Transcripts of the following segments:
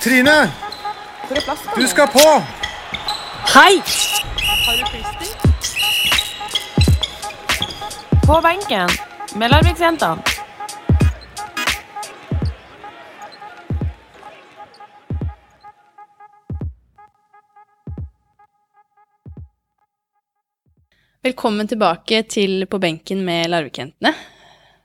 Trine! Hvor er plassen? Du skal på! Hei! Har du frister? På benken med Larviksjentene. Velkommen tilbake til På benken med Larvikjentene.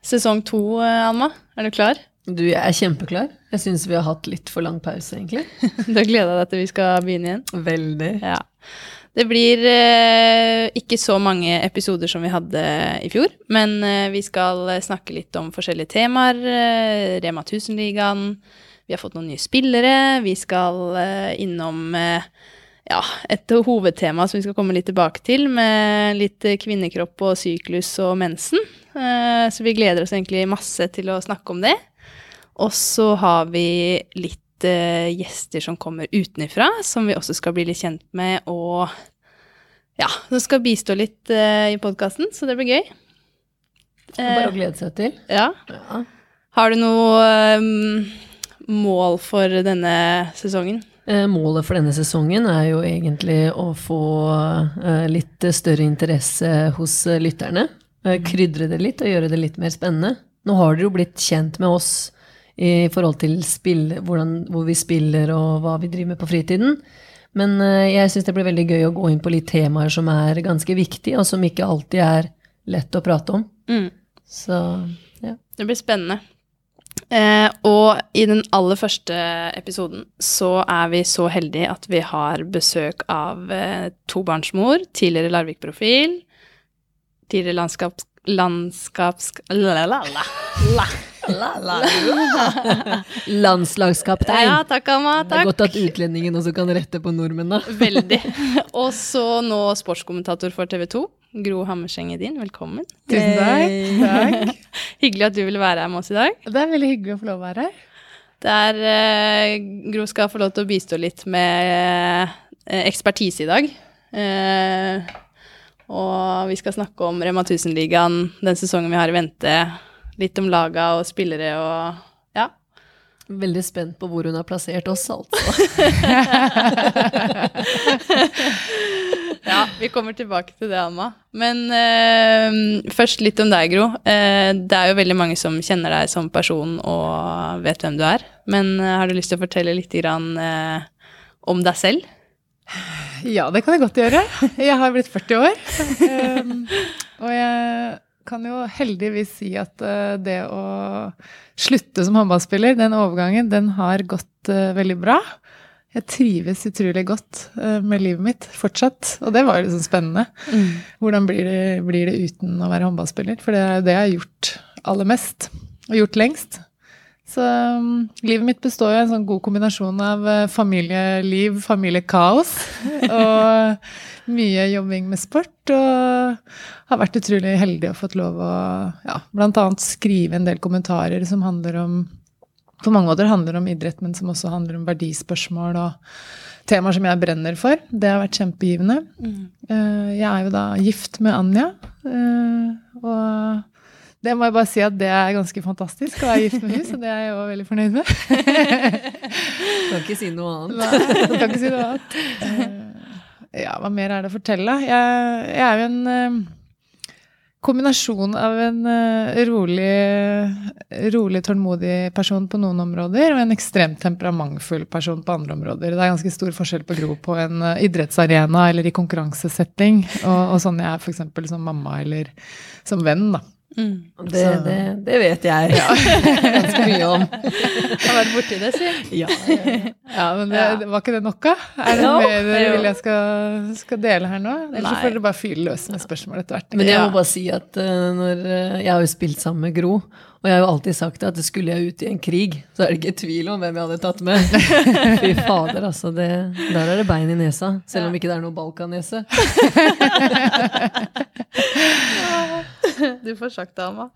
Sesong to, Anna. Alma. Er du klar? Du, jeg er kjempeklar. Jeg syns vi har hatt litt for lang pause, egentlig. Du har gleda deg til vi skal begynne igjen? Veldig. Ja. Det blir eh, ikke så mange episoder som vi hadde i fjor, men eh, vi skal snakke litt om forskjellige temaer. Eh, Rema 1000-ligaen. Vi har fått noen nye spillere. Vi skal eh, innom eh, ja, et hovedtema som vi skal komme litt tilbake til, med litt kvinnekropp og syklus og mensen. Eh, så vi gleder oss egentlig masse til å snakke om det. Og så har vi litt eh, gjester som kommer utenifra, som vi også skal bli litt kjent med, og ja, som skal bistå litt eh, i podkasten, så det blir gøy. Bare å Eh, glede seg til. ja. Ja. Har du noe um, mål for denne sesongen? Eh, Målet for denne sesongen er jo egentlig å få litt større interesse hos lytterne. Krydre det litt og gjøre det litt mer spennende. Nå har dere jo blitt kjent med oss i forhold til spill, hvordan, hvor vi spiller og hva vi driver med på fritiden. Men eh, jeg syns det blir veldig gøy å gå inn på litt temaer som er ganske viktige, og som ikke alltid er lett å prate om. Mm. Så ja. Det blir spennende. Eh, og i den aller første episoden så er vi så heldige at vi har besøk av eh, tobarnsmor, tidligere Larvik-profil, tidligere landskaps... Landskaps... La, la, la, la. Landslagskaptein. Ja, takk, Alma. Det er godt at utlendingen også kan rette på nordmennene. Veldig. Og så nå sportskommentator for TV 2. Gro Hammerseng Edin, velkommen. Tusen takk. takk. Hyggelig at du ville være her med oss i dag. Det er veldig hyggelig å få lov å være her. Der eh, Gro skal få lov til å bistå litt med eh, ekspertise i dag. Eh, og vi skal snakke om Rema 1000-ligaen, den sesongen vi har i vente. Litt om laga og spillere og ja. Veldig spent på hvor hun har plassert oss, altså. Ja, vi kommer tilbake til det, Alma. Men eh, først litt om deg, Gro. Eh, det er jo veldig mange som kjenner deg som person og vet hvem du er. Men eh, har du lyst til å fortelle litt grann, eh, om deg selv? Ja, det kan jeg godt gjøre. Jeg har blitt 40 år. Um, og jeg kan jo heldigvis si at eh, det å slutte som håndballspiller, den overgangen, den har gått eh, veldig bra. Jeg trives utrolig godt eh, med livet mitt fortsatt, og det var jo liksom spennende. Hvordan blir det, blir det uten å være håndballspiller? For det er jo det jeg har gjort aller mest, og gjort lengst. Så um, livet mitt består jo av en sånn god kombinasjon av familieliv, familiekaos og mye jobbing med sport. Og har vært utrolig heldig og fått lov å ja, bl.a. skrive en del kommentarer som handler om på mange måter handler om idrett, men som også handler om verdispørsmål og temaer som jeg brenner for. Det har vært kjempegivende. Mm. Jeg er jo da gift med Anja. eh, Og det må jeg bare si at det er ganske fantastisk å være gift med henne, så det er jeg òg veldig fornøyd med. du Kan ikke si noe annet. Nei, jeg kan ikke si noe annet. Ja, hva mer er det å fortelle? Jeg, jeg er jo en eh, kombinasjon av en eh, rolig, rolig, tålmodig person på noen områder, og en ekstremt temperamentfull person på andre områder. Det er ganske stor forskjell på Gro på en eh, idrettsarena eller i konkurransesetting, og, og sånn jeg er f.eks. som mamma eller som venn, da. Mm. Det, det, det vet jeg ganske mye om. Har vært borti det, si. Ja, ja, ja. Ja, men det, var ikke det nok, da? Er det noe mer dere vil jeg skal, skal dele her nå? Eller så får dere bare fyre løs med spørsmål etter hvert. Men jeg må bare si at uh, når uh, Jeg har jo spilt sammen med Gro, og jeg har jo alltid sagt at skulle jeg ut i en krig, så er det ikke tvil om hvem jeg hadde tatt med. Fy fader, altså. Det, der er det bein i nesa. Selv om ikke det er noe Balkan-nese. Du får sagt det, Alma.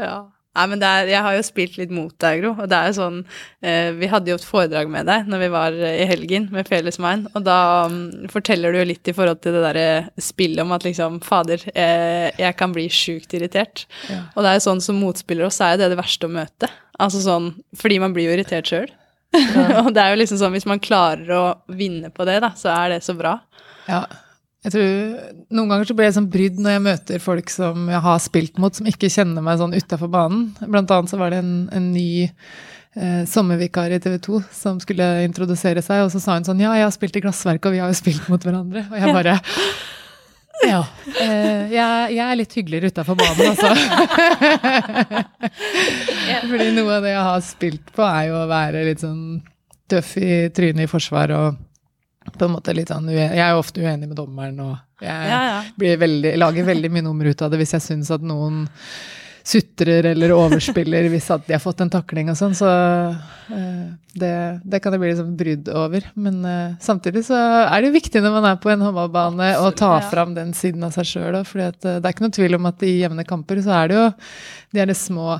Ja. Nei, men er, jeg har jo spilt litt mot deg, Gro. Og det er jo sånn eh, Vi hadde jo et foredrag med deg når vi var eh, i helgen med Felesmein, og da um, forteller du jo litt i forhold til det derre spillet om at liksom Fader, eh, jeg kan bli sjukt irritert. Ja. Og det er jo sånn som motspiller oss, er jo det det verste å møte. Altså sånn Fordi man blir jo irritert sjøl. og det er jo liksom sånn, hvis man klarer å vinne på det, da, så er det så bra. Ja. Jeg tror, Noen ganger så blir jeg sånn brydd når jeg møter folk som jeg har spilt mot, som ikke kjenner meg sånn utafor banen. Blant annet så var det en, en ny eh, sommervikar i TV 2 som skulle introdusere seg, og så sa hun sånn Ja, jeg har spilt i Glassverket, og vi har jo spilt mot hverandre. Og jeg bare Ja. Eh, jeg, jeg, er litt hyggeligere utafor banen, altså. Fordi noe av det jeg har spilt på, er jo å være litt sånn tøff i trynet i forsvar og på en måte litt sånn Jeg er jo ofte uenig med dommeren, og jeg Ja, ja. blir veldig, lager veldig mye nummer ut av det hvis jeg syns at noen sutrer eller overspiller hvis at de har fått en takling og sånn, så uh, det, det kan det bli liksom brydd over. Men uh, samtidig så er det jo viktig når man er på en håndballbane å ta ja. fram den siden av seg sjøl òg, for det er ikke noe tvil om at i jevne kamper så er det jo de er de små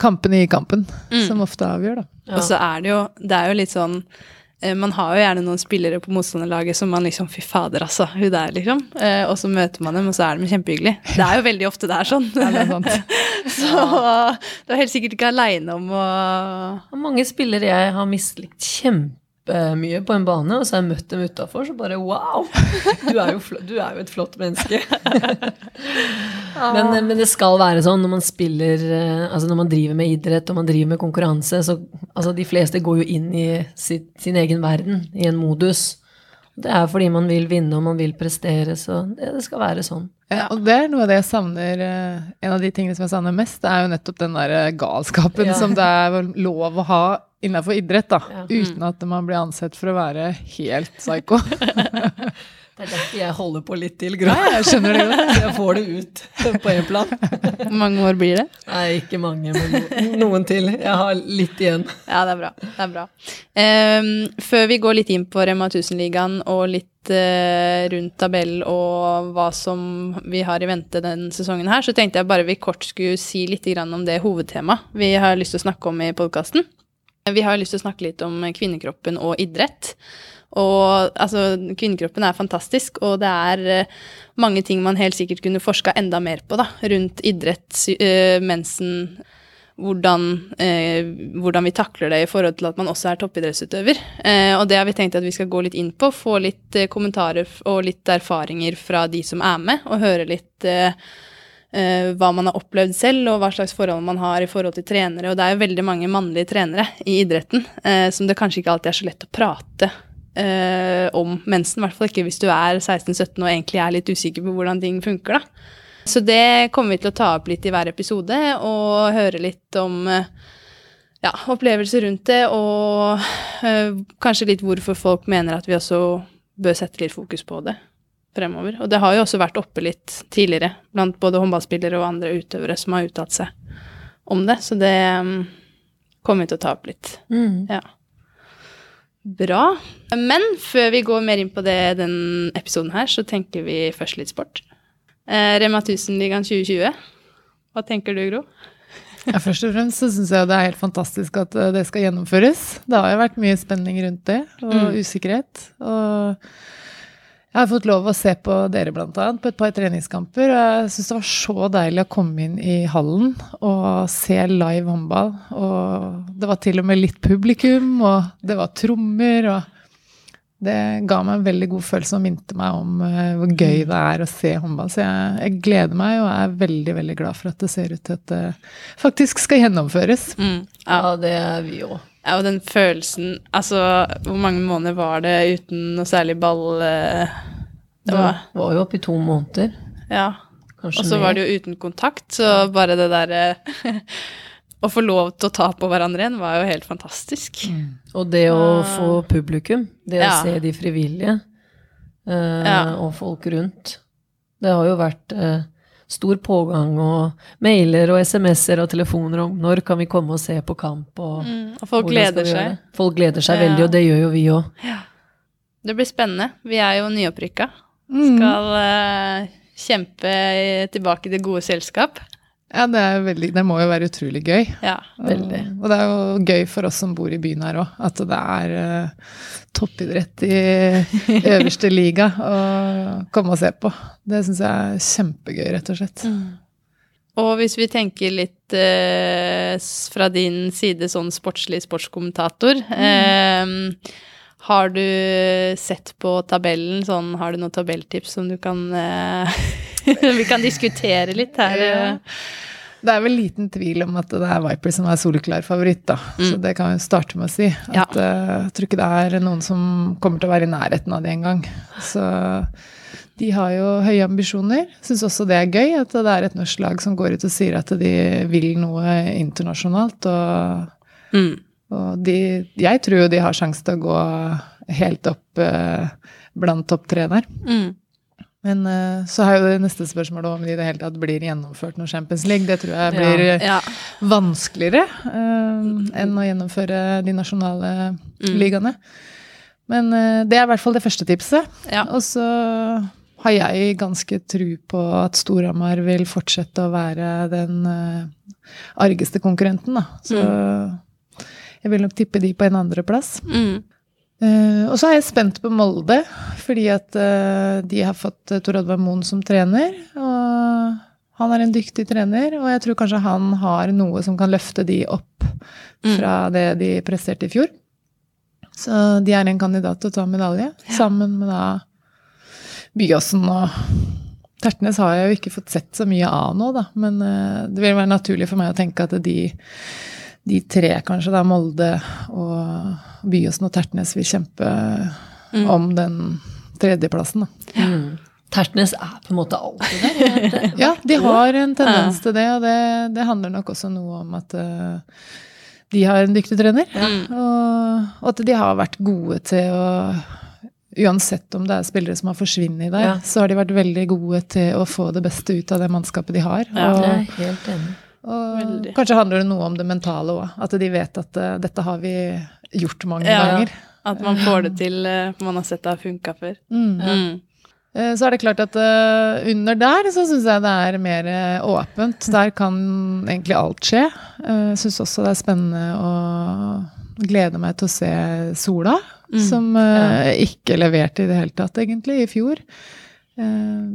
kampene i kampen som ofte avgjør, da. Og så er det jo, det er jo litt sånn eh, man har jo gjerne noen spillere på motstanderlaget som man liksom Fy fader, altså. Hun der, liksom. Eh, og så møter man dem, og så er de kjempehyggelige. Det er jo veldig ofte det er sånn. Ja, det er sant. så du er helt sikkert ikke aleine om å mange spillere jeg har mislikt kjempemye på en bane, og så har jeg møtt dem utafor, så bare wow! Du er jo, fl- du er jo et flott menneske. men, men det skal være sånn når man spiller eh, Altså når man driver med idrett og man driver med konkurranse, så altså de fleste går jo inn i sitt, sin egen verden, i en modus. Det er fordi man vil vinne og man vil prestere, så det, det skal være sånn. Ja, og det er noe av det jeg savner eh, En av de tingene som jeg savner mest, det er jo nettopp den der eh, galskapen Ja. som det er lov å ha innenfor idrett, da. Ja. Uten at man blir ansett for å være helt psycho. Det er derfor jeg holder på litt til, Gro. Ja, jeg skjønner det godt. Jeg får det ut på en plan. Hvor mange år blir det? Nei, ikke mange, men noen til. Jeg har litt igjen. Ja, det er bra. Det er bra. Um, før vi går litt inn på Rema 1000-ligaen og litt eh, rundt tabell og hva som vi har i vente den sesongen her, så tenkte jeg bare vi kort skulle si litt grann om det hovedtemaet vi har lyst til å snakke om i podkasten. Vi har lyst til å snakke litt om kvinnekroppen og idrett. Og altså, kvinnekroppen er fantastisk, og det er eh, mange ting man helt sikkert kunne forska enda mer på, da, rundt idrett, eh, mensen, hvordan, eh, hvordan vi takler det i forhold til at man også er toppidrettsutøver. Og det har vi tenkt at vi skal gå litt inn på, få litt kommentarer og litt erfaringer fra de som er med, og høre litt hva man har opplevd selv, og hva slags forhold man har i forhold til trenere. Og det er jo veldig mange mannlige trenere i idretten eh, som det kanskje ikke alltid er så lett å prate eh, om mensen, i hvert fall ikke hvis du er 16-17 og egentlig er litt usikker på hvordan ting funker, da. Så det kommer vi til å ta opp litt i hver episode, og høre litt om eh, ja, opplevelser rundt det, og eh, kanskje litt hvorfor folk mener at vi også bør sette litt fokus på det fremover. Og det har jo også vært oppe litt tidligere blant både håndballspillere og andre utøvere som har uttalt seg om det, så det mm, kommer vi til å ta opp litt. Ja. Bra. Men før vi går mer inn på det den episoden her, så tenker vi først litt sport. Eh, Rema 1000-ligaen 2020. Hva tenker du, Gro? Ja, først og fremst så syns jeg det er helt fantastisk at eh, det skal gjennomføres. Det har jo vært mye spenning rundt det, og usikkerhet. Og jeg har fått lov å se på dere annet på et par treningskamper. Og jeg syns det var så deilig å komme inn i hallen og se live håndball. Og det var til og med litt publikum, og det var trommer. og det ga meg en veldig god følelse og minte meg om eh, hvor gøy det er å se håndball. Så jeg, jeg gleder meg og er veldig veldig glad for at det ser ut til at det faktisk skal gjennomføres. Mm. Ja, det er vi òg. Ja, og den følelsen Altså, hvor mange måneder var det uten noe særlig ball? Det Det Det var var jo oppi to måneder. Ja. Og så var det jo uten kontakt, så bare det derre Å få lov til å ta på hverandre igjen var jo helt fantastisk. Og det å få publikum, det å se de frivillige eh, Ja. og folk rundt. Det har jo vært eh, stor pågang og mailer og SMS-er og telefoner om når kan vi komme og se på kamp. Og, Mm, og folk gleder seg. Folk gleder seg Ja. veldig, og det gjør jo vi òg. Det blir spennende. Vi er jo nyopprykka. Mm. Skal uh, kjempe tilbake i det gode selskap. Ja, det, er veldig, det må jo være utrolig gøy. Ja. Veldig. Og, og det er jo gøy for oss som bor i byen her òg, at det er uh, toppidrett i øverste liga å komme og se på. Det syns jeg er kjempegøy, rett og slett. Og hvis vi tenker litt uh, fra din side sånn sportslig sportskommentator eh, Har du sett på tabellen sånn Har du noen tabelltips som du kan eh, Vi kan diskutere litt her. Ja. Det er vel liten tvil om at det er Viper som er soleklar favoritt, da. Så det kan vi starte med å si. Ja. At eh, jeg tror ikke det er noen som kommer til å være i nærheten av det engang. Så de har jo høye ambisjoner. Syns også det er gøy at det er et norsk lag som går ut og sier at de vil noe internasjonalt. Og, Mm. Og de Jeg tror jo de har sjanse til å gå helt opp eh, blant topp tre der. Mm. Men eh, så har jo det neste spørsmålet om de i det hele tatt blir gjennomført noe Champions League. Det tror jeg blir ja. Ja. vanskeligere eh, enn å gjennomføre de nasjonale Mm. ligaene. Men eh, det er i hvert fall det første tipset. Ja. Og så har jeg ganske tru på at Storhamar vil fortsette å være den eh, argeste konkurrenten, da. Så jeg vil nok tippe de på en andreplass. Mm. Uh, og så er jeg spent på Molde, fordi at uh, de har fått uh, Tor Oddvar Moen som trener. Og han er en dyktig trener, og jeg tror kanskje han har noe som kan løfte de opp fra det de presterte i fjor. Så de er en kandidat til å ta medalje, sammen med da Byåsen og Tertnes har jeg jo ikke fått sett så mye av nå, da. Men eh, det vil være naturlig for meg å tenke at de, de tre, kanskje, da, Molde og Byåsen og Tertnes, vil kjempe om den tredjeplassen. Da. Mm. Tertnes er på en måte alltid der. det. Ja, de har en tendens til det, og det, det handler nok også noe om at uh, de har en dyktig trener. Og, og at de har vært gode til å Uansett om det er spillere som har forsvunnet der, Ja. så har de vært veldig gode til å få det beste ut av det mannskapet de har. Ja. og, Jeg er helt enig. Og Veldig. kanskje handler det noe om det mentale òg. At de vet at uh, dette har vi gjort mange Ja. ganger. At man får det til, uh, man har sett det har funka før. Mm. Mm. Eh, Så er det klart at eh, under der så syns jeg det er mer eh, åpent. Der kan egentlig alt skje. Uh, syns også det er spennende å glede meg til å se Sola, som eh, ikke leverte i det hele tatt, egentlig, i fjor. Eh,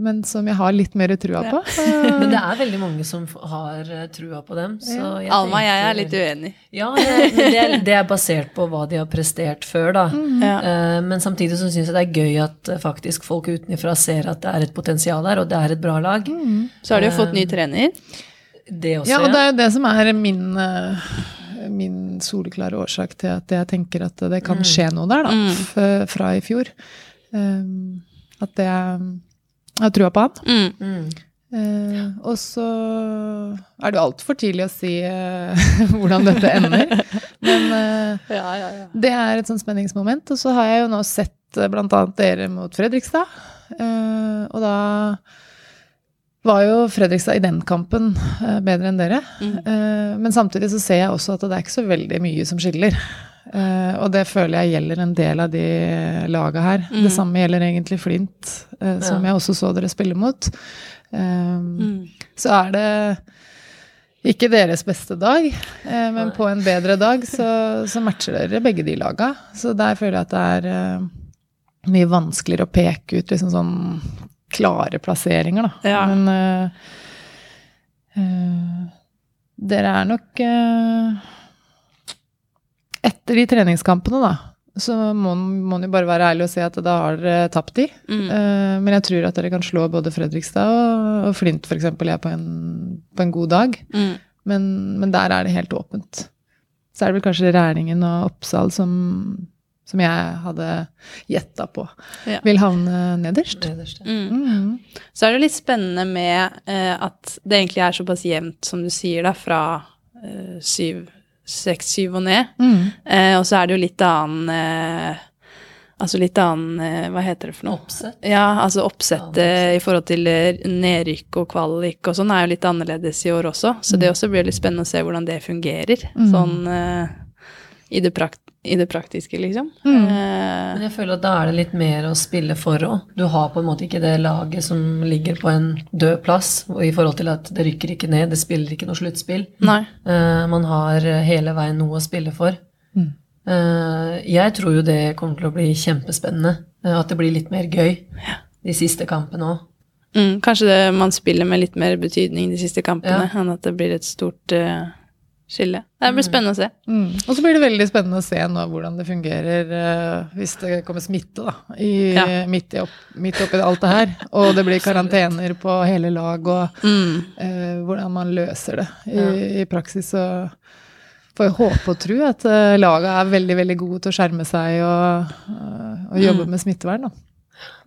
men som jeg har litt mer trua på. Men Eh, det er veldig mange som har eh, trua på dem. Så jeg Alma og jeg er litt uenig. Ja, det, det, er, det er basert på hva de har prestert før, da. Ja. Eh, Men samtidig så syns jeg det er gøy at faktisk folk utenfra ser at det er et potensial der, og det er et bra lag. Så har de jo fått ny trener. Det også, ja, og det er jo det som er min, min soleklare årsak til at jeg tenker at det kan skje noe der, da, fra i fjor. At det Jeg har trua på han. Mm. Mm. Eh, og så er det jo altfor tidlig å si uh, hvordan dette ender. Men uh, Ja, ja, ja. det er et sånt spenningsmoment. Og så har jeg jo nå sett annet dere mot Fredrikstad. Eh, og da var jo Fredrikstad i den kampen bedre enn dere. Eh, men samtidig så ser jeg også at det er ikke så veldig mye som skiller. Eh, og det føler jeg gjelder en del av de laga her. Det samme gjelder egentlig Flint, eh, som jeg også så dere spille mot. Eh, Så er det ikke deres beste dag, eh, men på en bedre dag så, så matcher dere begge de laga. Så der føler jeg at det er mye vanskeligere å peke ut liksom sånn klare plasseringer, da. Ja. Men dere er nok Etter de treningskampene, da, så må man jo bare være ærlig og si at da har dere tapt de. Mm. Uh, men jeg tror at dere kan slå både Fredrikstad og, og Flint f.eks. jeg på en, på en god dag. Mm. Men, men der er det helt åpent. Så er det vel kanskje Rælingen og Oppsal som, som jeg hadde gjetta på Ja. vil havne nederst. Nederst, ja. Mm. Mm. Så er det litt spennende med uh, at det egentlig er såpass jevnt, som du sier, da, fra uh, syv, seks, syv og ned. Mm. Eh, og så er det jo litt annen eh, Altså litt annen eh, Hva heter det for noe? Oppsett. Ja, altså oppsettet i forhold til eh, nedrykk og kvalik og sånn er jo litt annerledes i år også. Så det også blir litt spennende å se hvordan det fungerer. Sånn eh, i, det prakt i det praktiske, liksom. Eh, Men jeg føler at da er det litt mer å spille for òg. Du har på en måte ikke det laget som ligger på en død plass, i forhold til at det rykker ikke ned, det spiller ikke noe sluttspill. nei. Eh, man har hele veien noe å spille for. Eh, jeg tror jo det kommer til å bli kjempespennende. eh, at det blir litt mer gøy de siste kampene òg. Mm, kanskje det, man spiller med litt mer betydning de siste kampene, Ja. enn at det blir et stort eh, skille. Det blir spennende å se. Mm. Og så blir det veldig spennende å se nå hvordan det fungerer uh, hvis det kommer smitte da, i, Ja. midt, i opp, midt oppi alt det her. Og det blir karantener på hele lag, og Mm. uh, hvordan man løser det i, i praksis. Så får jeg håpe og tro at uh, laget er veldig veldig gode til å skjerme seg og, eh, og jobbe med smittevern. Da.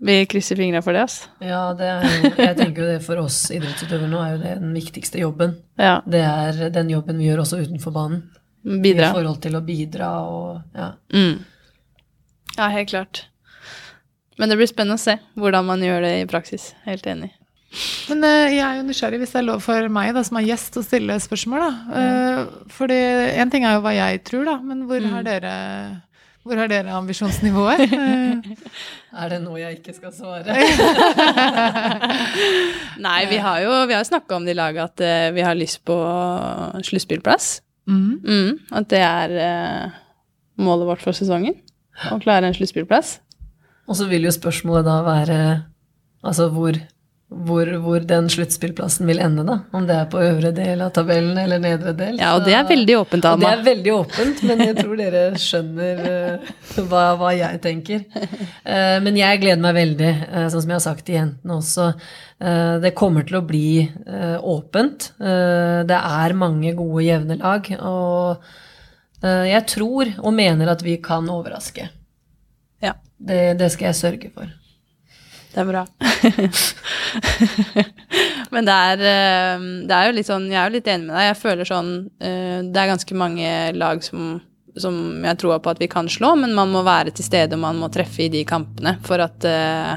Vi krysser fingra for det, altså. Ja, det er, jeg tenker jo det for oss idrettsutøvere nå er jo det den viktigste jobben. Ja. Det er den jobben vi gjør også utenfor banen. Bidra. I forhold til å bidra og ja. Mm. Ja, helt klart. Men det blir spennende å se hvordan man gjør det i praksis. Helt enig. Men eh, jeg er jo nysgjerrig, hvis det er lov for meg da, som er gjest, å stille spørsmål. da. Eh, fordi en ting er jo hva jeg tror, da, men hvor har dere hvor har dere ambisjonsnivået? Er det noe jeg ikke skal svare? Nei, vi har jo, vi har snakka om det i laget at eh, vi har lyst på sluttspillplass. mm. Mm, at det er uh, målet vårt for sesongen. Å klare en sluttspillplass. Og så vil jo spørsmålet da være altså hvor, hvor, hvor den sluttspillplassen vil ende, da. Om det er på øvre del av tabellen eller nedre del. Ja, og det er veldig åpent, Og det er veldig åpent, men jeg tror dere skjønner uh, hva, hva jeg tenker. Uh, men jeg gleder meg veldig, uh, sånn som jeg har sagt til jentene også. Det kommer til å bli åpent. Det er mange gode, jevne lag. Og jeg tror og mener at vi kan overraske. Ja, Det, det skal jeg sørge for. Det er bra. Men det er, eh, det er jo litt sånn Jeg er jo litt enig med deg. Jeg føler sånn eh, Det er ganske mange lag som, som jeg tror på at vi kan slå, men man må være til stede og man må treffe i de kampene for at eh,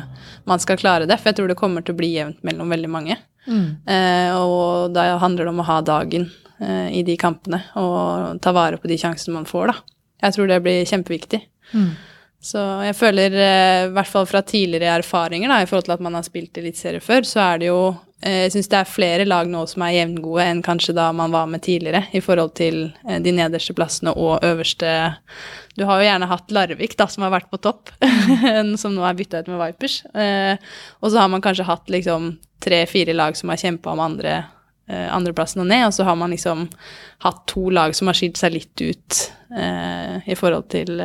man skal klare det. For jeg tror det kommer til å bli jevnt mellom veldig mange. Eh, og da handler det om å ha dagen i de kampene og ta vare på de sjansene man får, da. Jeg tror det blir kjempeviktig. Så jeg føler, eh, i hvert fall fra tidligere erfaringer, da, i forhold til at man har spilt eliteserie før, så er det jo eh, Jeg syns det er flere lag nå som er jevngode enn kanskje da man var med tidligere, i forhold til eh, de nederste plassene og øverste Du har jo gjerne hatt Larvik, da, som har vært på topp, som nå er bytta ut med Vipers. Og så har man kanskje hatt liksom tre-fire lag som har kjempa om andre andreplassen og ned, og så har man liksom hatt to lag som har skilt seg litt ut i forhold til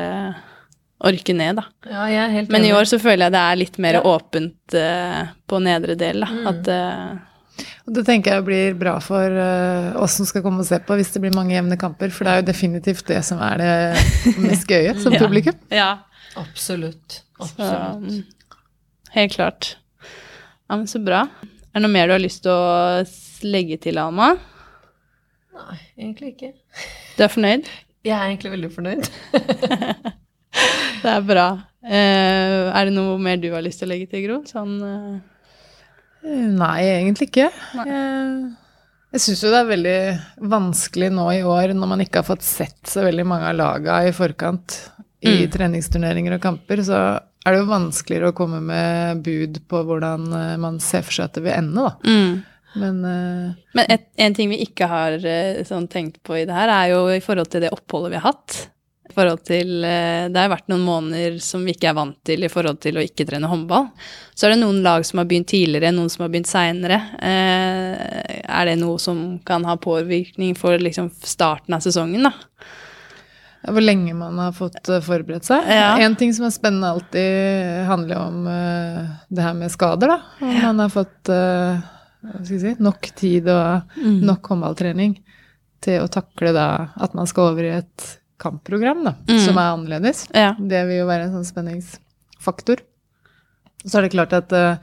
rykke ned, da. Ja, jeg er helt Men i år så føler jeg det er litt mer Ja. åpent uh, på nedre del, da. At uh, Og det tenker jeg blir bra for uh, oss som skal komme og se på, hvis det blir mange jevne kamper. For det er jo definitivt det som er det mest gøye som Ja. publikum. Ja. Absolutt. Absolutt. mm, helt klart. Ja, men så bra. Er det noe mer du har lyst til å legge til, Alma? Nei, egentlig ikke. Du er fornøyd? Jeg er egentlig veldig fornøyd. Det er bra. Uh, er det noe mer du har lyst til å legge til, Gro? Sånn uh... Nei, egentlig ikke. Nei. Jeg, jeg syns jo det er veldig vanskelig nå i år, når man ikke har fått sett så veldig mange av laga i forkant i Mm. treningsturneringer og kamper, så er det jo vanskeligere å komme med bud på hvordan man ser for seg at det vil ende, da. mm. Men uh, Men et, en ting vi ikke har sånn, tenkt på i det her, er jo i forhold til det oppholdet vi har hatt. I forhold til, eh, det har vært noen måneder som vi ikke er vant til i forhold til å ikke trene håndball. Så er det noen lag som har begynt tidligere, noen som har begynt seinere. Eh, er det noe som kan ha påvirkning for liksom, starten av sesongen, da? hvor lenge man har fått eh, forberedt seg. Ja. En ting som er spennende alltid, handler om det her med skader, da. Om man har fått si, nok tid og nok håndballtrening til å takle da at man skal over i et kampprogram da, Mm. som er annerledes. Ja. Det vil jo være en sånn spenningsfaktor. Så er det klart at uh,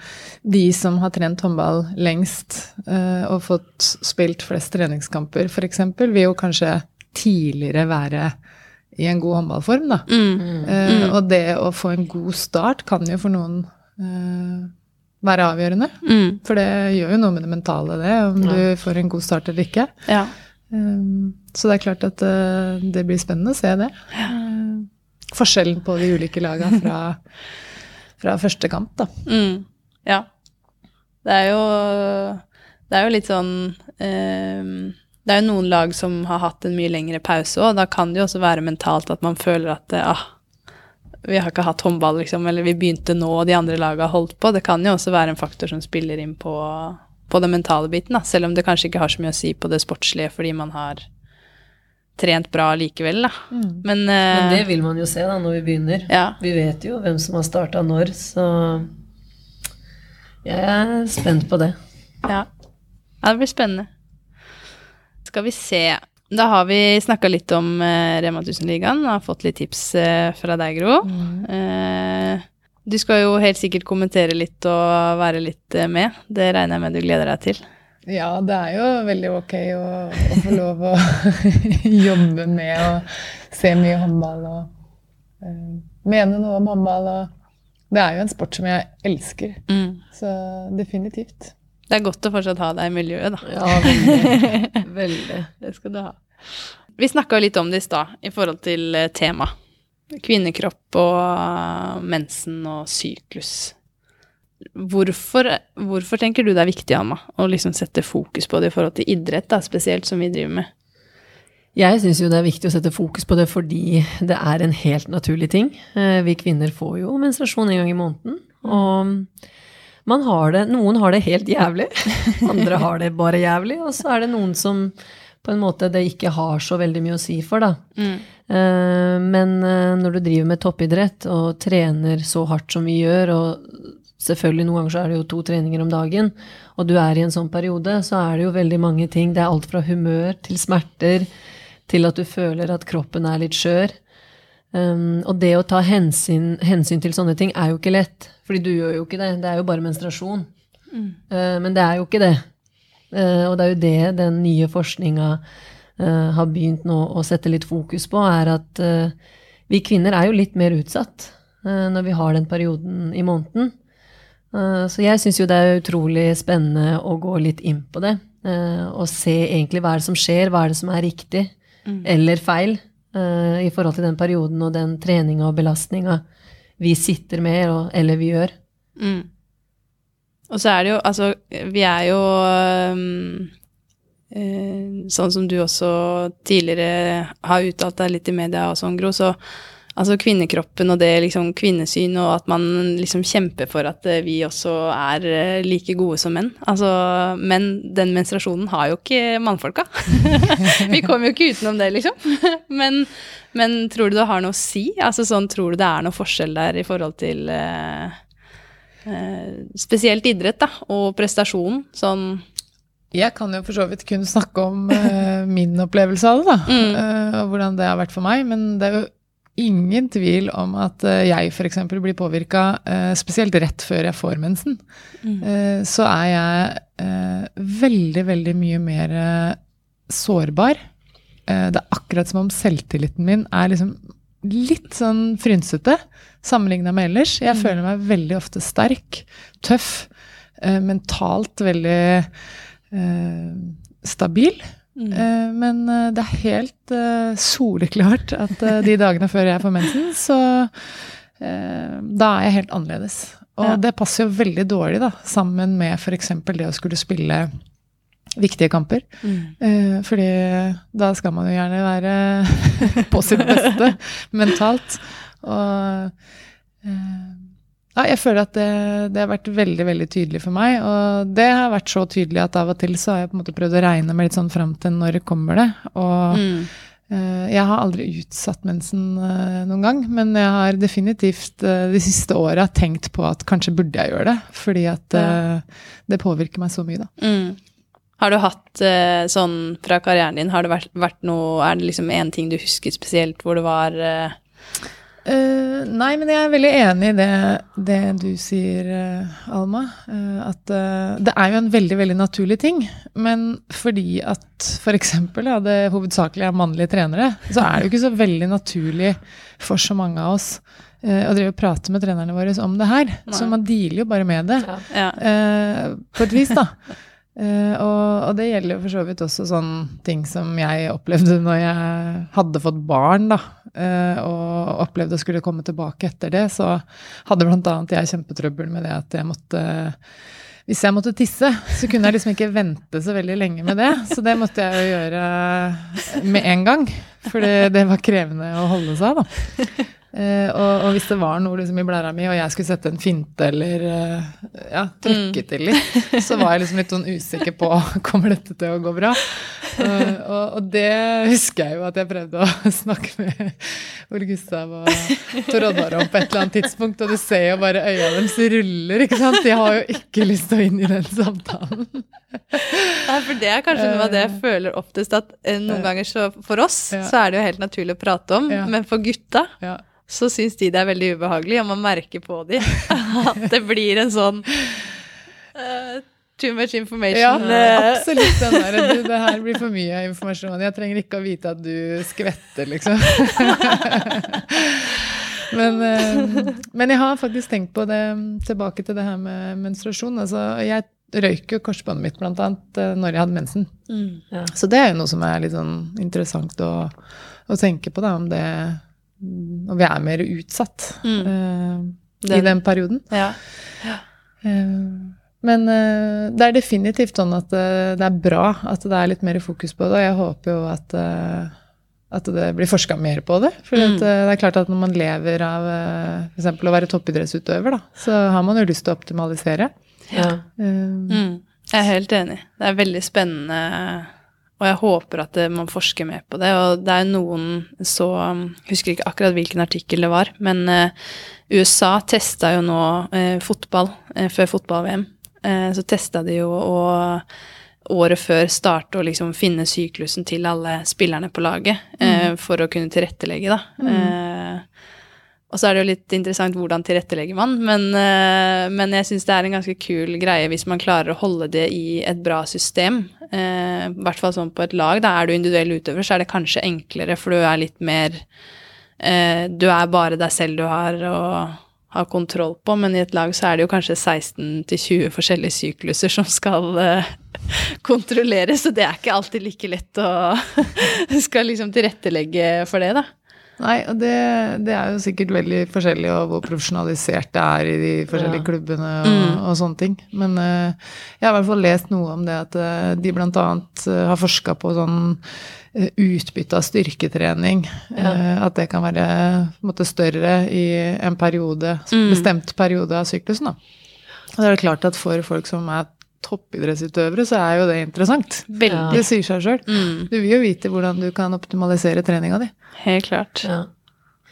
de som har trent håndball lengst uh, og fått spilt flest treningskamper f.eks., vil jo kanskje tidligere være i en god håndballform. Da. Mm. Uh, og det å få en god start kan jo for noen eh, være avgjørende. Mm. For det gjør jo noe med det mentale, det, om du får en god start eller ikke. Ja. Um, så det er klart at uh, det blir spennende å se det. Uh, forskjellen på de ulike laga fra, fra første kamp, da. Mm. Ja. Det er jo Det er jo litt sånn ehm, Det er jo noen lag som har hatt en mye lengre pause òg. Da kan det jo også være mentalt at man føler at ah, vi har ikke hatt håndball, liksom, eller vi begynte nå, og de andre laga har holdt på. Det kan jo også være en faktor som spiller inn på, på den mentale biten, da. Selv om det kanskje ikke har så mye å si på det sportslige fordi man har trent bra likevel, da. Men, uh, Men det vil man jo se da når vi begynner. ja. Vi vet jo hvem som har starta når, så jeg er spent på det. Ja. ja, det blir spennende. Skal vi se. Da har vi snakka litt om uh, Rema 1000-ligaen og har fått litt tips uh, fra deg, Gro. Eh, du skal jo helt sikkert kommentere litt og være litt eh, med. Det regner jeg med du gleder deg til. Ja, det er jo veldig ok å, å få lov å jobbe med og se mye håndball og uh, mene noe om håndball. Og det er jo en sport som jeg elsker, Mm. så definitivt. Det er godt å fortsatt ha deg i miljøet, da. Ja, veldig. veldig. Det skal du ha. Vi snakka litt om det i stad, i forhold til eh, tema. Kvinnekropp og eh, mensen og syklus. Hvorfor, hvorfor tenker du det er viktig, Anna, å liksom sette fokus på det i forhold til idrett, da, spesielt som vi driver med? Jeg syns jo det er viktig å sette fokus på det fordi det er en helt naturlig ting. Eh, Vi kvinner får jo menstruasjon en gang i måneden. Og man har det, noen har det helt jævlig, andre har det bare jævlig, og så er det noen som på en måte det ikke har så veldig mye å si for, da. Mm. Men eh, når du driver med toppidrett og trener så hardt som vi gjør, og selvfølgelig noen ganger så er det jo to treninger om dagen, og du er i en sånn periode, så er det jo veldig mange ting. Det er alt fra humør til smerter til at du føler at kroppen er litt skjør. Um, og det å ta hensyn, hensyn til sånne ting er jo ikke lett, fordi du gjør jo ikke det. Det er jo bare menstruasjon. Uh, men det er jo ikke det. Uh, og det er jo det den nye forskninga uh, har begynt nå å sette litt fokus på, er at uh, vi kvinner er jo litt mer utsatt når vi har den perioden i måneden. Så jeg syns jo det er utrolig spennende å gå litt inn på det. og se egentlig hva er det som skjer, hva er det som er riktig eller feil i forhold til den perioden og den treninga og belastninga vi sitter med, eller vi gjør. Mm. Og så er det jo, altså, vi er jo um, Sånn som du også tidligere har uttalt deg litt i media og sånn, Gro, så altså kvinnekroppen og det liksom kvinnesyn, og at man liksom kjemper for at eh, vi også er like gode som menn. Altså, men den menstruasjonen har jo ikke mannfolka. vi kommer jo ikke utenom det, liksom. men, men tror du det har noe å si? Altså sånn, tror du det er noe forskjell der i forhold til eh, spesielt idrett, da, og prestasjonen, sånn Jeg kan jo for så vidt kun snakke om uh, min opplevelse av det, da. Mm. Uh, og hvordan det har vært for meg. Men det er jo ingen tvil om at uh, jeg f.eks. blir påvirka, spesielt rett før jeg får mensen. Eh, så er jeg eh, veldig, veldig mye mer eh, sårbar. Eh, det er akkurat som om selvtilliten min er liksom litt sånn frynsete sammenligna med ellers. Jeg føler meg veldig ofte sterk, tøff, eh, mentalt veldig eh, stabil. Eh, men eh, det er helt eh, soleklart at eh, de dagene før jeg får mensen, så eh, da er jeg helt annerledes. Og Ja. det passer jo veldig dårlig da, sammen med f.eks. det å skulle spille viktige kamper. Eh, fordi da skal man jo gjerne være på sitt beste mentalt. Og eh, ja, jeg føler at det, det har vært veldig veldig tydelig for meg. Og det har vært så tydelig at av og til så har jeg på en måte prøvd å regne meg litt sånn fram til når kommer det. Og mm. eh, jeg har aldri utsatt mensen eh, noen gang, men jeg har definitivt eh, de siste åra tenkt på at kanskje burde jeg gjøre det. Fordi at det påvirker meg så mye, da. Mm. Har du hatt eh, sånn fra karrieren din, har det vært, vært noe Er det liksom én ting du husker spesielt hvor det var uh, nei, men jeg er veldig enig i det, det du sier, Alma. Uh, at uh, det er jo en veldig, veldig naturlig ting. Men fordi at f.eks. Ja, det hovedsakelig er mannlige trenere, så er det jo ikke så veldig naturlig for så mange av oss og å drive og prate med trenerne våre om det her. Så man dealer jo bare med det. Ja. Eh, på et vis, da. Eh, og, og det gjelder jo for så vidt også sånne ting som jeg opplevde når jeg hadde fått barn, da. uh, og opplevde å skulle komme tilbake etter det, så hadde annet jeg kjempetrøbbel med det at jeg måtte hvis jeg måtte tisse, så kunne jeg liksom ikke vente så veldig lenge med det. Så det måtte jeg jo gjøre med en gang. For det, var krevende å holde seg da. Eh, og, og hvis det var noe liksom i blæra mi, og jeg skulle sette en finte eller uh, ja, trykke til litt, så var jeg liksom litt sånn usikker på kommer dette til å gå bra. Uh, og, og det husker jeg jo at jeg prøvde å snakke med Ole Gustav og Tor Oddvar om på et eller annet tidspunkt, og du ser jo bare øya deres ruller, ikke sant? De har jo ikke lyst til å inn i den samtalen. Nei, for det er kanskje noe av det jeg føler oftest, at noen ganger så for oss Ja. så er det jo helt naturlig å prate om, Ja. men for gutta Ja. Så syns de det er veldig ubehagelig, og man merker på de at det blir en sånn uh, Too much information. Ja, eh, absolutt. Den der, du, det her blir for mye informasjon. Jeg trenger ikke å vite at du skvetter, liksom. men, eh, men jeg har faktisk tenkt på det tilbake til det her med menstruasjon. Altså, jeg røyk jo korsbåndet mitt blant annet eh, når jeg hadde mensen. mm. Så det er jo noe som er litt sånn interessant å, å tenke på, da, om det Om vi er mer utsatt Mm. uh, i Den- den perioden. Ja. Eh, Men uh, det er definitivt sånn at det er bra at det er litt mer fokus på det, og jeg håper jo at, at det blir forska mer på det. For Mm. det er klart at når man lever av f.eks. å være toppidrettsutøver, da, så har man jo lyst til å optimalisere. Ja. Mm. Jeg er helt enig. Det er veldig spennende, og jeg håper at man forsker mer på det. Og det er noen så Jeg husker ikke akkurat hvilken artikkel det var, men eh, USA testa jo nå eh, fotball eh, før fotball-VM. Eh, så testa de jo å året før starte å liksom finne syklusen til alle spillerne på laget Mm. for å kunne tilrettelegge, da. Eh, og så er det jo litt interessant hvordan tilrettelegger man, men, eh, men jeg syns det er en ganske kul greie hvis man klarer å holde det i et bra system. Eh, I hvert fall sånn på et lag. Da er du individuell utøver, så er det kanskje enklere, for du er litt mer eh, Du er bare deg selv du har å ha kontroll på, men i et lag så er det jo kanskje 16-20 forskjellige sykluser som skal kontrolleres, så det er ikke alltid like lett å skal liksom tilrettelegge for det, da. Nei, og det, det er jo sikkert veldig forskjellig og hvor profesjonalisert det er i de forskjellige Ja. klubbene og, Mm. og sånne ting. Men uh, jeg har i hvert fall lest noe om det at uh, de bl.a. Uh, har forska på sånn uh, utbytte av styrketrening. eh, at det kan være måte, større i en periode, Mm. bestemt periode av syklusen. Da. Og det er klart at for folk som er toppidrettsutøvere, så er jo det interessant. Veldig. Det sier seg sjøl. Mm, Du vil jo vite hvordan du kan optimalisere treninga di. helt klart. Ja.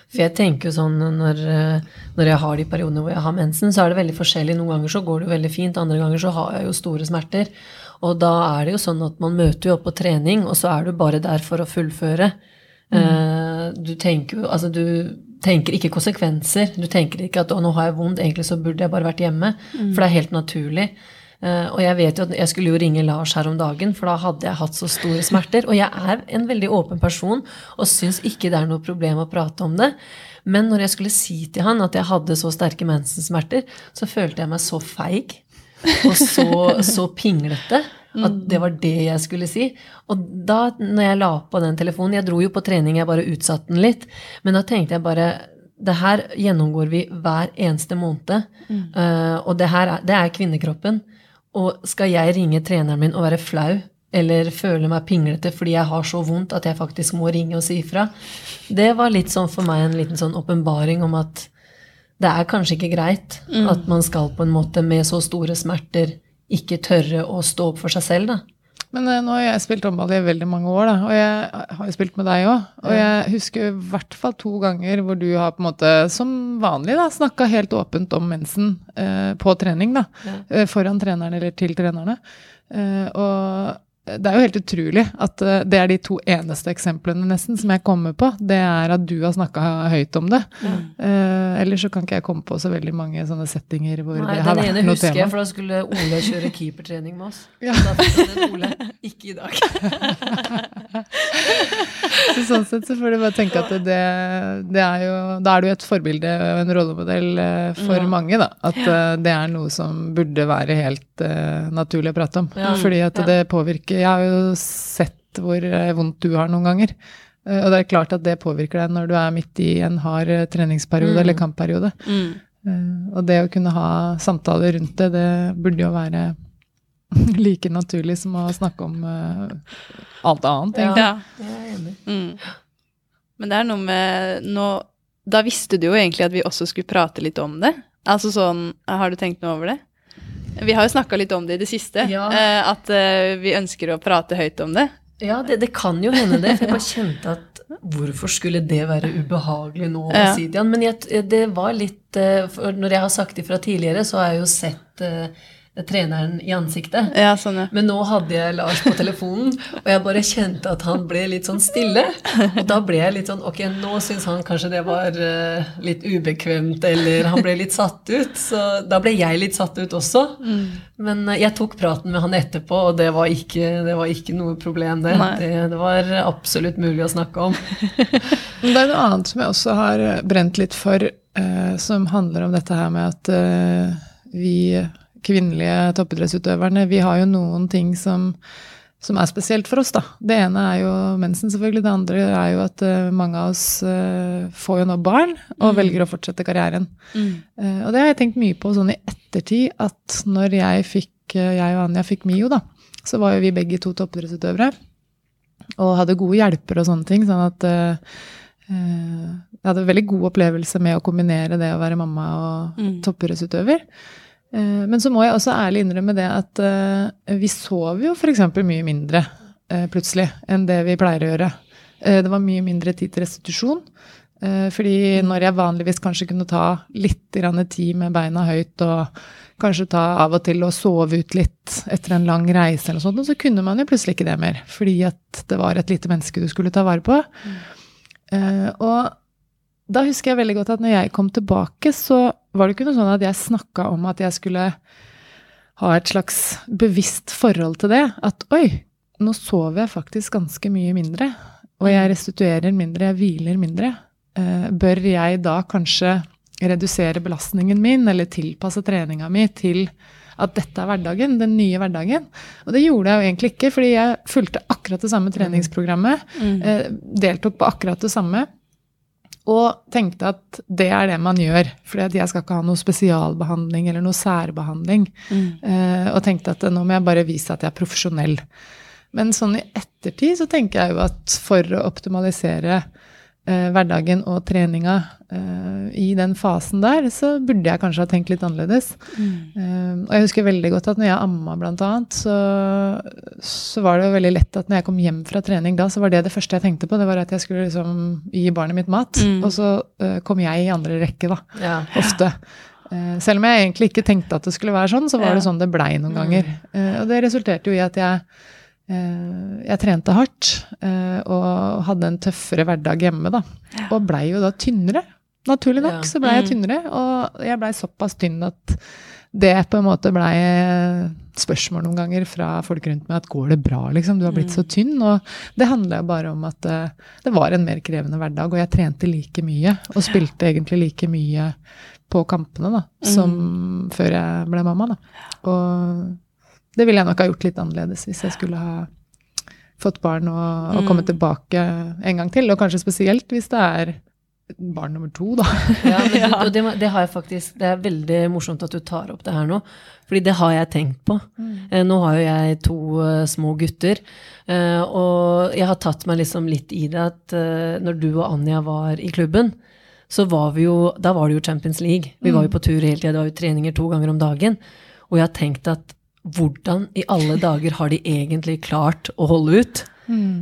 For jeg tenker jo sånn når, eh, når jeg har de periodene hvor jeg har mensen, så er det veldig forskjellig. Noen ganger så går det jo veldig fint, andre ganger så har jeg jo store smerter. Og da er det jo sånn at man møter jo opp på trening, og så er du bare der for å fullføre. Mm. Du tenker jo Altså, du tenker ikke konsekvenser. Du tenker ikke at 'å, nå har jeg vondt, egentlig så burde jeg bare vært hjemme'. For det er helt naturlig. Eh, og jeg vet jo at jeg skulle jo ringe Lars her om dagen, for da hadde jeg hatt så store smerter. Og jeg er en veldig åpen person og syns ikke det er noe problem å prate om det. Men når jeg skulle si til han at jeg hadde så sterke mensensmerter, så følte jeg meg så feig. Og så, så pinglete. At det var det jeg skulle si. Og da, når jeg la på den telefonen Jeg dro jo på trening, jeg bare utsatte den litt. Men da tenkte jeg bare det her gjennomgår vi hver eneste måned. Eh, og det her er, det er kvinnekroppen. Og skal jeg ringe treneren min og være flau eller føle meg pinglete fordi jeg har så vondt at jeg faktisk må ringe og si ifra? Det var litt sånn for meg en liten sånn åpenbaring om at det er kanskje ikke greit at man skal på en måte med så store smerter ikke tørre å stå opp for seg selv, da. Men eh, nå har jeg spilt håndball i veldig mange år, da, og jeg har jo spilt med deg òg. Og jeg husker i hvert fall to ganger hvor du har på en måte, som vanlig, da, snakka helt åpent om mensen eh, på trening. da, Ja. eh, Foran trenerne eller til trenerne. Eh, og det er jo helt utrolig at eh, det er de to eneste eksemplene nesten som jeg kommer på. Det er at du har snakka høyt om det. Eh, ellers så kan ikke jeg komme på så veldig mange sånne settinger hvor Nei, det har den ene husker jeg, for da skulle Ole kjøre keepertrening med oss. Ja. Da fikk han en Ole. Ikke i dag. Så sånn sett så får du bare tenke at det, det er jo Da er du et forbilde og en rollemodell eh, for Ja. mange, da. At eh, det er noe som burde være helt uh, naturlig å prate om. Ja. Fordi at det påvirker Jeg har jo sett hvor vondt du har noen ganger. Uh, og det er klart at det påvirker deg når du er midt i en hard treningsperiode Mm. eller kampperiode. Mm. Og det å kunne ha samtaler rundt det, det burde jo være like naturlig som å snakke om uh, alt annet, egentlig. Ja. Jeg er enig. Mm. Men det er noe med Nå da visste du jo egentlig at vi også skulle prate litt om det. Altså sånn, Har du tenkt noe over det? Vi har jo snakka litt om det i det siste. Ja. Uh, At uh, vi ønsker å prate høyt om det. Ja, det, det kan jo hende det. For jeg bare kjente at hvorfor skulle det være ubehagelig nå Ja. Men jeg, det var litt for Når jeg har sagt ifra tidligere, så har jeg jo sett treneren i ansiktet. Ja, sånn, ja. Men nå hadde jeg Lars på telefonen, og jeg bare kjente at han ble litt sånn stille. Og da ble jeg litt sånn Ok, nå syns han kanskje det var uh, litt ubekvemt, eller han ble litt satt ut. Så da ble jeg litt satt ut også. Men uh, jeg tok praten med han etterpå, og det var ikke, det var ikke noe problem, det. Det. Det var absolutt mulig å snakke om. Men det er noe annet som jeg også har brent litt for, uh, som handler om dette her med at vi kvinnelige toppidrettsutøverne, vi har jo noen ting som, som er spesielt for oss, da. Det ene er jo mensen, selvfølgelig. Det andre er jo at eh, mange av oss eh, får jo nå barn og velger å fortsette karrieren. Mm. Eh, og det har jeg tenkt mye på sånn i ettertid, at når jeg fikk, jeg og Anja fikk Mio, da, så var jo vi begge to toppidrettsutøvere. Og hadde gode hjelpere og sånne ting. Sånn at jeg hadde en veldig god opplevelse med å kombinere det å være mamma og Mm. toppidrettsutøver. Eh, men så må jeg også ærlig innrømme det at eh, vi sov jo f.eks. mye mindre eh, plutselig enn det vi pleier å gjøre. Det var mye mindre tid til restitusjon. Fordi når jeg vanligvis kanskje kunne ta litt tid med beina høyt og kanskje ta av og til og sove ut litt etter en lang reise, eller sånt, så kunne man jo plutselig ikke det mer. Fordi at det var et lite menneske du skulle ta vare på. Mm. og da husker jeg veldig godt at når jeg kom tilbake, så var det ikke noe sånn at jeg snakka om at jeg skulle ha et slags bevisst forhold til det. At oi, nå sover jeg faktisk ganske mye mindre. Og jeg restituerer mindre, jeg hviler mindre. Eh, bør jeg da kanskje redusere belastningen min, eller tilpasse treninga mi til at dette er hverdagen, den nye hverdagen? Og det gjorde jeg jo egentlig ikke, fordi jeg fulgte akkurat det samme treningsprogrammet. Mm. Eh, deltok på akkurat det samme. Og tenkte at det er det man gjør, for jeg skal ikke ha noe spesialbehandling eller noe særbehandling. Mm. Eh, og tenkte at nå må jeg bare vise at jeg er profesjonell. Men sånn i ettertid så tenker jeg jo at for å optimalisere eh, hverdagen og treninga eh, i den fasen der, så burde jeg kanskje ha tenkt litt annerledes. Eh, og jeg husker veldig godt at når jeg amma, blant annet, så, så var det jo veldig lett at når jeg kom hjem fra trening da, så var det det første jeg tenkte på. Det var at jeg skulle liksom gi barnet mitt mat. Mm. Og så eh, kom jeg i andre rekke, da. Ja. Ofte. Eh, selv om jeg egentlig ikke tenkte at det skulle være sånn, så var Ja. det sånn det blei noen ganger. Eh, og det resulterte jo i at jeg eh, jeg trente hardt eh, og hadde en tøffere hverdag hjemme, da. Og blei jo da tynnere. Naturlig nok så blei jeg Mm. tynnere, og jeg blei såpass tynn at det på en måte blei eh, spørsmål noen ganger fra folk rundt meg at går det bra, liksom? Du har blitt så tynn. Og det handla jo bare om at eh, det var en mer krevende hverdag, og jeg trente like mye. Og spilte egentlig like mye på kampene da, som før jeg ble mamma. Da. Og det ville jeg nok ha gjort litt annerledes hvis jeg skulle ha fått barn og, og komme tilbake en gang til. Og kanskje spesielt hvis det er barn nummer to, da. Ja, men, Og det, det har jeg faktisk Det er veldig morsomt at du tar opp det her nå. Fordi det har jeg tenkt på. Eh, Nå har jo jeg to uh, små gutter. uh, og jeg har tatt meg liksom litt i det at uh, når du og Anja var i klubben, så var vi jo Da var det jo Champions League. Vi var jo på tur hele tida. Det var jo treninger to ganger om dagen. Og jeg har tenkt at hvordan i alle dager har de egentlig klart å holde ut?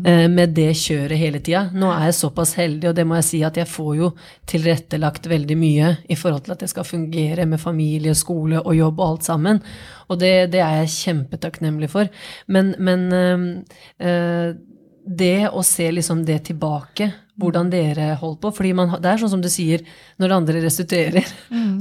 eh, med det kjøret hele tida. Nå er jeg såpass heldig, og det må jeg si at jeg får jo tilrettelagt veldig mye i forhold til at det skal fungere med familie, skole og jobb og alt sammen. Og det, det er jeg kjempetakknemlig for. Men, men eh, eh, det å se liksom det tilbake, hvordan dere holdt på fordi man, Det er sånn som du sier, når andre restituerer,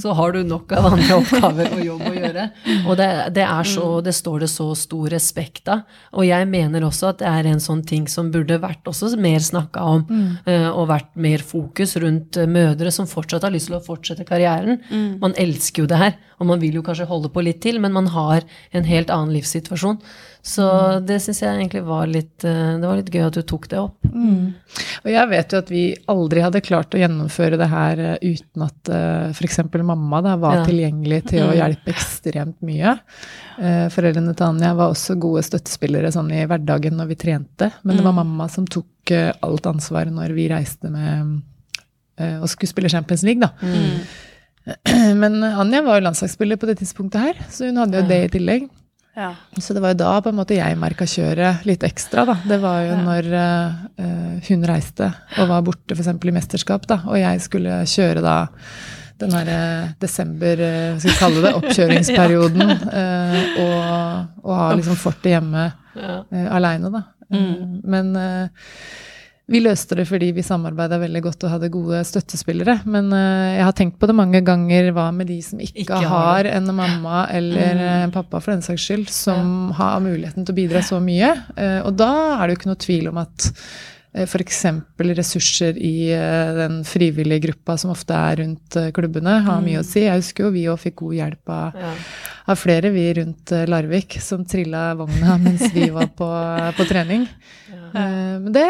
så har du nok av andre oppgaver og jobb å gjøre. Og det, det er så, det står det så stor respekt av. Og jeg mener også at det er en sånn ting som burde vært også mer snakka om, eh, og vært mer fokus rundt eh, mødre som fortsatt har lyst til å fortsette karrieren. Man elsker jo det her, og man vil jo kanskje holde på litt til, men man har en helt annen livssituasjon. Så det syns jeg egentlig var litt eh, Det var litt gøy at du tok det opp. Og jeg vet jo at vi aldri hadde klart å gjennomføre det her eh, uten at uh, f.eks. mamma da, var Ja. tilgjengelig til å hjelpe ekstremt mye. Uh, foreldrene til Anja var også gode støttespillere sånn i hverdagen når vi trente, men det var mamma som tok uh, alt ansvar når vi reiste med uh, og skulle spille Champions League, da. Men Anja var jo landslagsspiller på det tidspunktet her, så hun hadde jo det i tillegg. Ja. Så det var jo da på en måte jeg merka kjøret litt ekstra, da. Det var jo når uh, hun reiste og var borte f.eks. i mesterskap, da, og jeg skulle kjøre da den her eh, desember, eh, skal vi kalle det, oppkjøringsperioden, uh, og, og ha liksom fortet hjemme Ja. eh, aleine, da. Eh, Men vi løste det fordi vi samarbeida veldig godt og hadde gode støttespillere. Men eh, jeg har tenkt på det mange ganger. Hva med de som ikke, Ikke har en mamma eller mm. pappa for den saks skyld, som har muligheten til å bidra så mye? Eh, og da er det jo ikke noe tvil om at eh, F.eks. ressurser i den frivillige gruppa som ofte er rundt klubbene, har mye å si. Jeg husker jo vi òg fikk god hjelp av, Ja. av flere, vi rundt Larvik, som trilla vogna mens vi var på, på trening. Eh, Men det,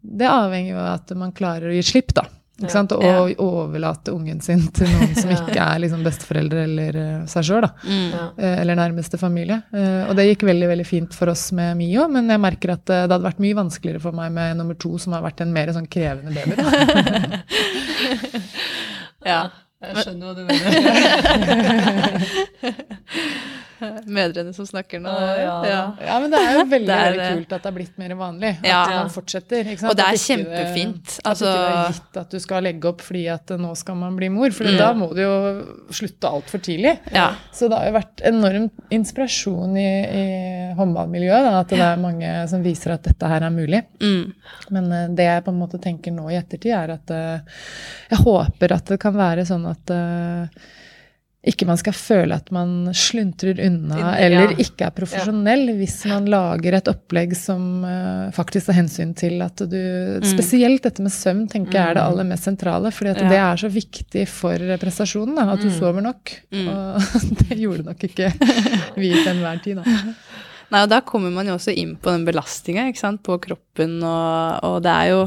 det avhenger jo av at man klarer å gi slipp, da. Ikke sant? Og Ja. overlate ungen sin til noen som Ja. ikke er liksom besteforeldre eller eh, seg sjøl, da. Mm. Ja. Eh, Eller nærmeste familie. Eh, Og det gikk veldig veldig fint for oss med Mio, men jeg merker at det hadde vært mye vanskeligere for meg med nummer to, som har vært en mer sånn krevende baby. Da. ja. Jeg skjønner hva du mener. Mødrene som snakker nå. Ah, ja. Ja, men det er jo veldig, Det er veldig kult at det har blitt mer vanlig. At Ja. man fortsetter. Ikke sant? Og det er At kjempefint. At Altså- ikke det er gitt at du skal legge opp fordi at eh, nå skal man bli mor. For Mm. da må du jo slutte altfor tidlig. Ja. Så det har jo vært enorm inspirasjon i, i håndballmiljøet. Da, at det er mange som viser at dette her er mulig. Mm. Men eh, det jeg på en måte tenker nå i ettertid, er at uh, jeg håper at det kan være sånn at eh, ikke man skal føle at man sluntrer unna Ja. eller ikke er profesjonell hvis man lager et opplegg som uh, faktisk tar hensyn til at du Spesielt dette med søvn tenker jeg er det aller mest sentrale. fordi Ja. det er så viktig for prestasjonen. Da, at du sover nok. Mm. Og det gjorde nok ikke vi til enhver tid. Da. Nei, og da kommer man jo også inn på den belastninga på kroppen, og, og det er jo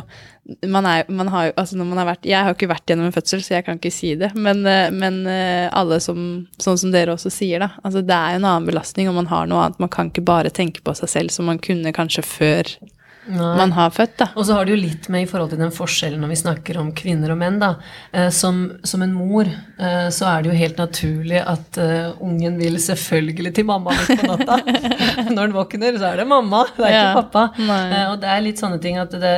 man er, man har jo, altså når man har vært, Jeg har ikke vært gjennom en fødsel, så jeg kan ikke si det. Men, eh, men eh, alle som, sånn som dere også sier, da. altså Det er jo en annen belastning, og man har noe annet. Man kan ikke bare tenke på seg selv som man kunne kanskje før Nei. man har født. da. Og så har det jo litt med i forhold til den forskjellen når vi snakker om kvinner og menn. da. Eh, som, som en mor eh, så er det jo helt naturlig at eh, ungen vil selvfølgelig til mamma midt på natta. når den våkner, så er det mamma, det er Ja. ikke pappa. Og det er litt sånne ting at det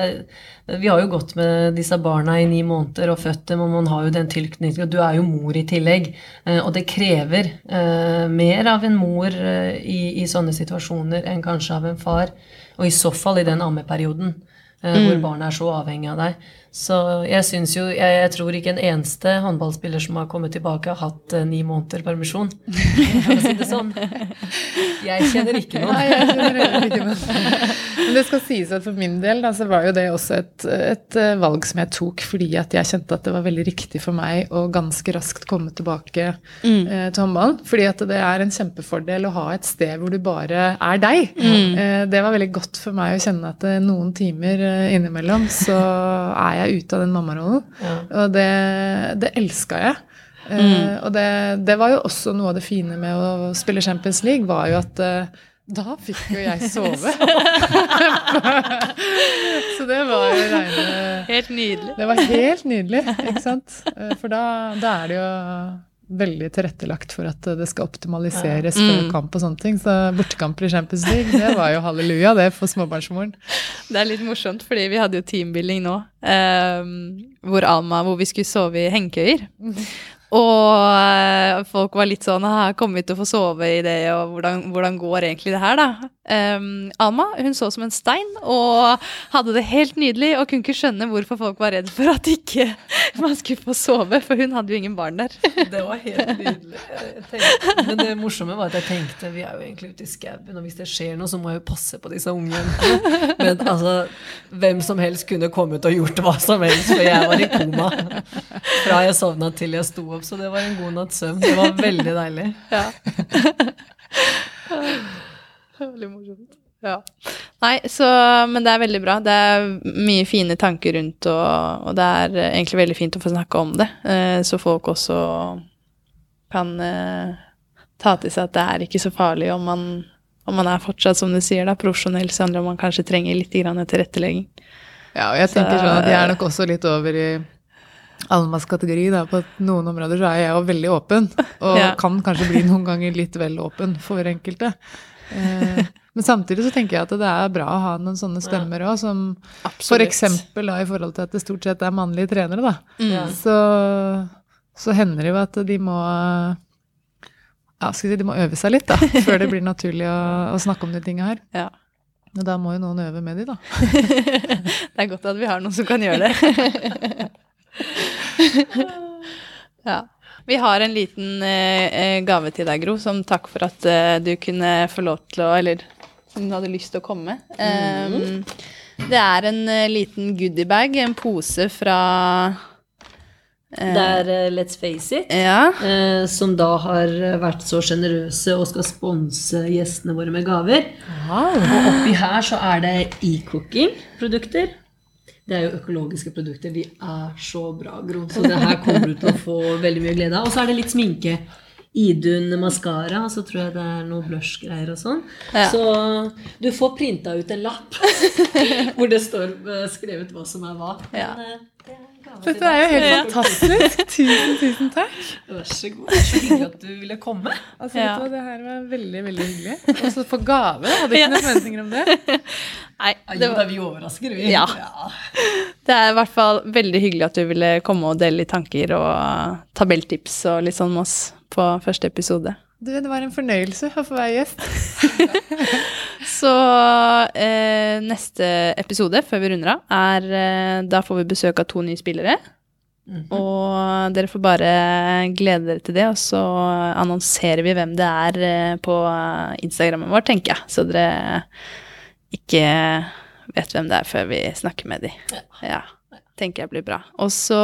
Vi har jo gått med disse barna i ni måneder og født dem, og man har jo den tilknytningen. Du er jo mor i tillegg. Og det krever mer av en mor i, i sånne situasjoner enn kanskje av en far. Og i så fall i den ammeperioden Mm. hvor barnet er så avhengig av deg. Så jeg syns jo jeg, jeg tror ikke en eneste håndballspiller som har kommet tilbake, har hatt eh, ni måneder permisjon. For å si det sånn. Jeg kjenner ikke noen. Nei, jeg ikke noe. Men det skal sies at for min del da, så var jo det også et, et eh, valg som jeg tok fordi at jeg kjente at det var veldig riktig for meg å ganske raskt komme tilbake eh, til håndballen. Fordi at det er en kjempefordel å ha et sted hvor du bare er deg. Eh, det var veldig godt for meg å kjenne at eh, noen timer eh, innimellom så er jeg ute av den mammarollen. Ja. Og det, det elska jeg. Eh, og det, det var jo også noe av det fine med å spille Champions League, var jo at uh, da fikk jo jeg sove. Så det var jo reine Helt nydelig. Det var helt nydelig, ikke sant? Eh, For da, da er det jo veldig tilrettelagt for at det skal optimaliseres før Mm. kamp og sånne ting. Så bortekamper i Champions League, det var jo halleluja, det for småbarnsmoren. Det er litt morsomt, fordi vi hadde jo teambuilding nå, eh, hvor Alma, hvor vi skulle sove i hengekøyer. Og eh, folk var litt sånn «Ah, Kommer vi til å få sove i det, og hvordan, hvordan går egentlig det her, da? Eh, Alma hun så som en stein og hadde det helt nydelig og kunne ikke skjønne hvorfor folk var redd for at ikke man skulle få sove, for hun hadde jo ingen barn der. Det var helt nydelig. Tenkte, men det morsomme var at jeg tenkte vi er jo egentlig ute i skauen, og hvis det skjer noe, så må jeg jo passe på disse ungene. Men altså, hvem som helst kunne kommet og gjort hva som helst, for jeg var i koma fra jeg sovna til jeg sto opp, så det var en god natts søvn. Det var veldig deilig. Ja. veldig morsomt. Ja. Nei, så, men det er veldig bra. Det er mye fine tanker rundt, og, og det er eh, egentlig veldig fint å få snakke om det, eh, så folk også kan eh, ta til seg at det er ikke så farlig om man, om man er fortsatt, som du sier, da, profesjonell, selv om man kanskje trenger litt grann tilrettelegging. Ja, og jeg tenker sånn at jeg er nok også litt over i allmannskategori. da, På at noen områder så er jeg jo veldig åpen, og Ja. kan kanskje bli noen ganger litt vel åpen for enkelte. Eh, men samtidig så tenker jeg at det er bra å ha noen sånne stemmer òg, som for eksempel i forhold til at det stort sett er mannlige trenere, da. Mm. Så, så hender det jo at de må ja, skal si, de må øve seg litt da, før det blir naturlig å, å snakke om de tinga her. Ja. Og da må jo noen øve med de, da. Det er godt at vi har noen som kan gjøre det. ja. Vi har en liten eh, eh, gave til deg, Gro, som takk for at eh, du kunne få lov til å Eller som du hadde lyst til å komme. Um, det er en eh, liten goodiebag, en pose fra eh, Det er eh, Let's Face It, Ja. som da har vært så sjenerøse og skal sponse gjestene våre med gaver. Og oppi her så er det e-cooking-produkter. Det er jo økologiske produkter. De er så bra, Gro. Så det her kommer du til å få veldig mye glede av. Og så er det litt sminke. Idun maskara, og så tror jeg det er noe blush-greier og sånn. Ja. Så du får printa ut en lapp hvor det står eh, skrevet hva som er hva. Ja. Men, eh, det er Dette er jo helt Ja. fantastisk. Tusen, tusen takk. Vær så god. Det så hyggelig at du ville komme. Altså, Ja. vet du Det her var veldig veldig hyggelig. Og så få gave. Hadde ikke noen forventninger om det. Nei, det jo, var da vi overrasker, vi. Ja. Det er i hvert fall veldig hyggelig at du ville komme og dele litt tanker og tabelltips og litt sånn med oss på første episode. Du, det var en fornøyelse å få være gjest. Så eh, neste episode, før vi runder av, er eh, Da får vi besøk av to nye spillere. Og dere får bare glede dere til det, og så annonserer vi hvem det er eh, på Instagrammen vår, tenker jeg. Så dere ikke vet hvem det er før vi snakker med dem. Ja. Tenker jeg blir bra. Og så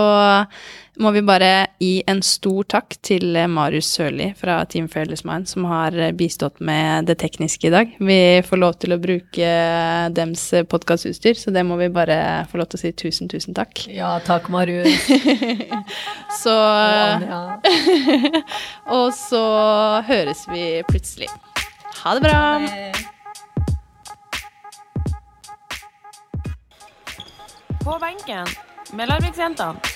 må vi bare gi en stor takk til Marius Sørli fra Team Fairless Mind, som har bistått med det tekniske i dag. Vi får lov til å bruke dems podkastutstyr, så det må vi bare få lov til å si tusen, tusen takk. Ja, takk, Marius. Så Og så høres vi plutselig. Ha det bra! På benken med Larviksjentene.